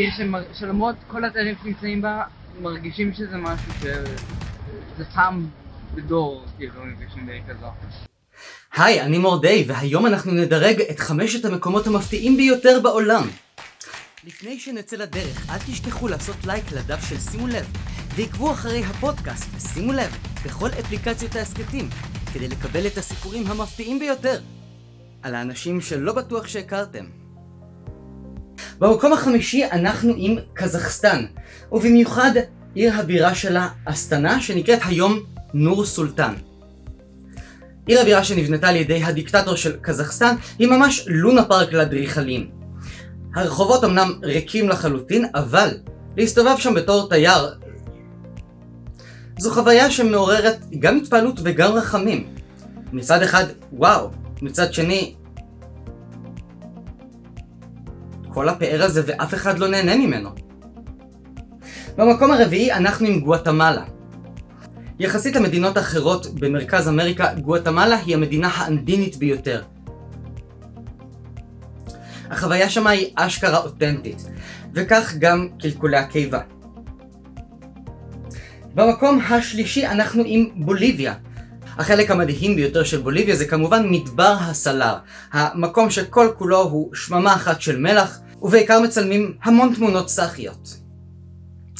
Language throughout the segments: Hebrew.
עיר שמר- שלמרות כל התארים שנמצאים בה, מרגישים שזה משהו ש... זה פעם בדור, כאילו, מפגשים בעיר כזו. היי, אני מורדי, והיום אנחנו נדרג את חמשת המקומות המפתיעים ביותר בעולם. לפני שנצא לדרך, אל תשכחו לעשות לייק לדף של שימו לב, ועקבו אחרי הפודקאסט, שימו לב, בכל אפליקציות ההסכתים, כדי לקבל את הסיפורים המפתיעים ביותר. על האנשים שלא בטוח שהכרתם. במקום החמישי אנחנו עם קזחסטן, ובמיוחד עיר הבירה שלה, אסטנה, שנקראת היום נור סולטן. עיר הבירה שנבנתה על ידי הדיקטטור של קזחסטן היא ממש לונה פארק לאדריכלים. הרחובות אמנם ריקים לחלוטין, אבל להסתובב שם בתור תייר זו חוויה שמעוררת גם התפעלות וגם רחמים. מצד אחד, וואו, מצד שני, כל הפאר הזה ואף אחד לא נהנה ממנו. במקום הרביעי אנחנו עם גואטמלה. יחסית למדינות אחרות במרכז אמריקה, גואטמלה היא המדינה האנדינית ביותר. החוויה שמה היא אשכרה אותנטית, וכך גם קלקולי הקיבה. במקום השלישי אנחנו עם בוליביה. החלק המדהים ביותר של בוליביה זה כמובן מדבר הסלר, המקום שכל כולו הוא שממה אחת של מלח, ובעיקר מצלמים המון תמונות סאחיות.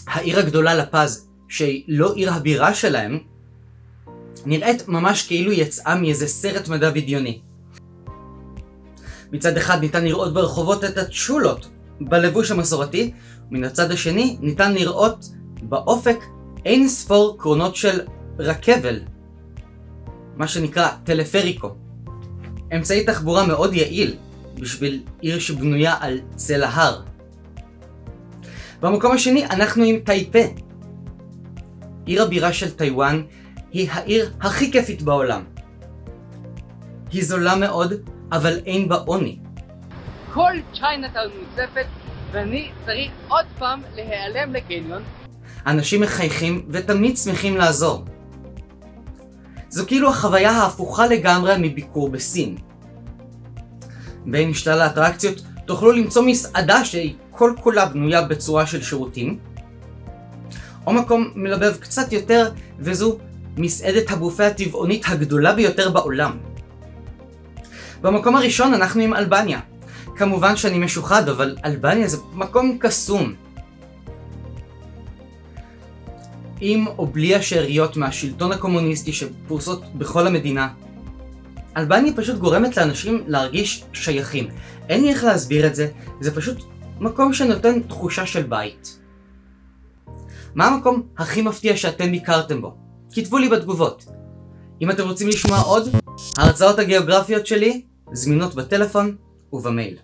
העיר הגדולה לפז, שהיא לא עיר הבירה שלהם, נראית ממש כאילו יצאה מאיזה סרט מדע בדיוני. מצד אחד ניתן לראות ברחובות את הצ'ולות בלבוש המסורתי, מן הצד השני ניתן לראות באופק אין ספור קרונות של רכבל, מה שנקרא טלפריקו. אמצעי תחבורה מאוד יעיל בשביל עיר שבנויה על צל ההר. במקום השני אנחנו עם טייפה. עיר הבירה של טיוואן היא העיר הכי כיפית בעולם. היא זולה מאוד, אבל אין בה עוני. כל צ'יינאטאון מוצפת, ואני צריך עוד פעם להיעלם לקניון. אנשים מחייכים ותמיד שמחים לעזור. זו כאילו החוויה ההפוכה לגמרי מביקור בסין. בין שלל האטרקציות תוכלו למצוא מסעדה שהיא כל כולה בנויה בצורה של שירותים, או מקום מלבב קצת יותר, וזו מסעדת הבופה הטבעונית הגדולה ביותר בעולם. במקום הראשון אנחנו עם אלבניה. כמובן שאני משוחד, אבל אלבניה זה מקום קסום. עם או בלי השאריות מהשלטון הקומוניסטי שפרוסות בכל המדינה. אלבניה פשוט גורמת לאנשים להרגיש שייכים. אין לי איך להסביר את זה, זה פשוט מקום שנותן תחושה של בית. מה המקום הכי מפתיע שאתם ביקרתם בו? כתבו לי בתגובות. אם אתם רוצים לשמוע עוד, ההרצאות הגיאוגרפיות שלי זמינות בטלפון ובמייל.